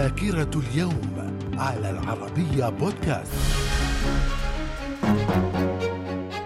ذاكرة اليوم على العربية بودكاست.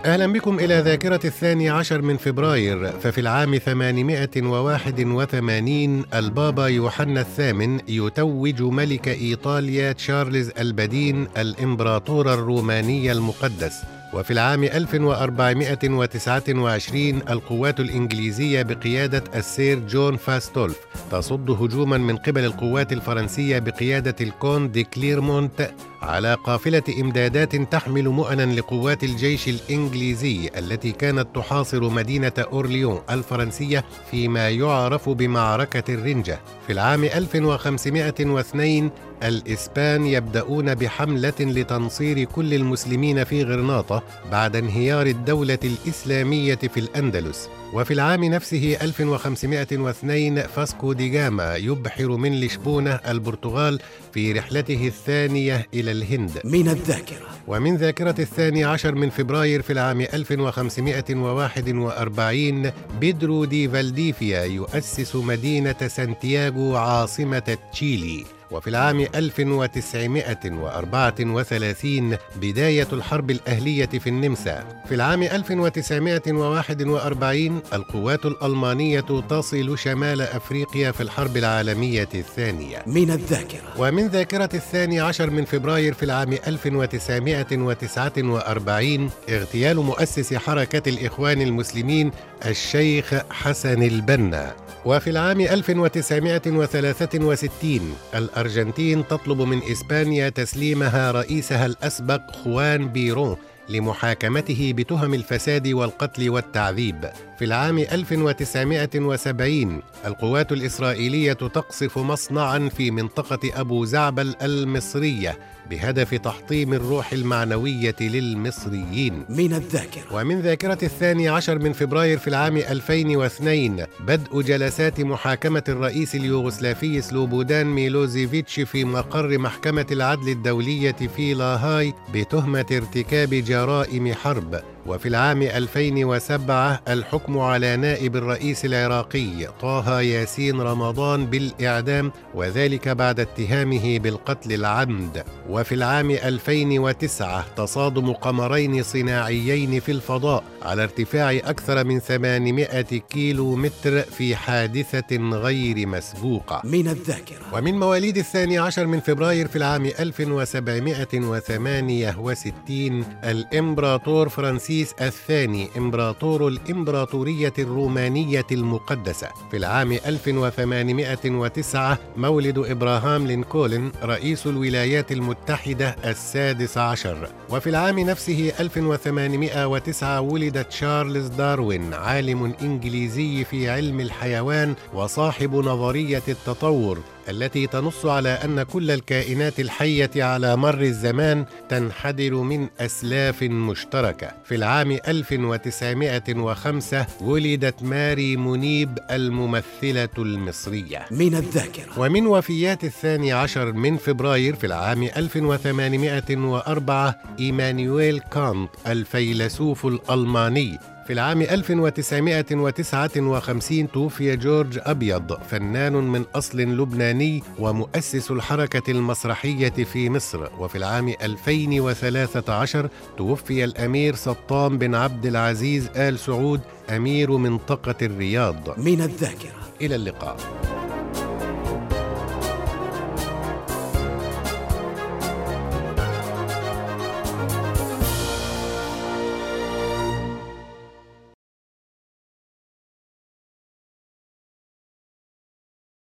أهلا بكم إلى ذاكرة الثاني عشر من فبراير ففي العام 881 البابا يوحنا الثامن يتوج ملك إيطاليا تشارلز البدين الإمبراطور الروماني المقدس. وفي العام 1429 القوات الإنجليزية بقيادة السير جون فاستولف تصد هجوما من قبل القوات الفرنسية بقيادة الكونت دي كليرمونت على قافلة إمدادات تحمل مؤنا لقوات الجيش الإنجليزي التي كانت تحاصر مدينة أورليان الفرنسية فيما يعرف بمعركة الرنجة. في العام 1502 الإسبان يبدأون بحملة لتنصير كل المسلمين في غرناطة بعد انهيار الدولة الإسلامية في الأندلس. وفي العام نفسه 1502 فاسكو دي جاما يبحر من لشبونة البرتغال في رحلته الثانية إلى الهند. من الذاكرة. ومن ذاكرة الثاني عشر من فبراير في العام 1541 بيدرو دي فالديفيا يؤسس مدينة سانتياغو عاصمة تشيلي. وفي العام 1934 بداية الحرب الأهلية في النمسا. في العام 1941 القوات الألمانية تصل شمال أفريقيا في الحرب العالمية الثانية. من الذاكرة. ومن ذاكرة الثاني عشر من فبراير في العام 1949 اغتيال مؤسس حركة الإخوان المسلمين الشيخ حسن البنا. وفي العام 1963 الأرجنتين تطلب من إسبانيا تسليمها رئيسها الأسبق خوان بيرون لمحاكمته بتهم الفساد والقتل والتعذيب. في العام 1970 القوات الإسرائيلية تقصف مصنعا في منطقة أبو زعبل المصرية بهدف تحطيم الروح المعنوية للمصريين. من الذاكرة. ومن ذاكرة الثاني عشر من فبراير في العام 2002 بدء جلسات محاكمة الرئيس اليوغوسلافي سلوبودان ميلوزيفيتش في مقر محكمة العدل الدولية في لاهاي بتهمة ارتكاب جرائم حرب وفي العام 2007 الحكم على نائب الرئيس العراقي طه ياسين رمضان بالإعدام وذلك بعد اتهامه بالقتل العمد. وفي العام 2009 تصادم قمرين صناعيين في الفضاء على ارتفاع أكثر من 800 كيلو متر في حادثة غير مسبوقة. من الذاكرة. ومن مواليد الثاني عشر من فبراير في العام 1768 الإمبراطور فرانسيس الثاني إمبراطور الإمبراطورية الرومانية المقدسة. في العام 1809 مولد إبراهام لينكولن رئيس الولايات المتحدة السادس عشر. وفي العام نفسه 1809 ولد تشارلز داروين عالم إنجليزي في علم الحيوان وصاحب نظرية التطور. التي تنص على أن كل الكائنات الحية على مر الزمان تنحدر من أسلاف مشتركة. في العام 1905 ولدت ماري منيب الممثلة المصرية. من الذاكرة. ومن وفيات الثاني عشر من فبراير في العام 1804 إيمانويل كانت الفيلسوف الألماني. في العام 1959 توفي جورج أبيض فنان من أصل لبناني ومؤسس الحركة المسرحية في مصر. وفي العام 2013 توفي الأمير سطام بن عبد العزيز آل سعود أمير منطقة الرياض. من الذاكرة. إلى اللقاء.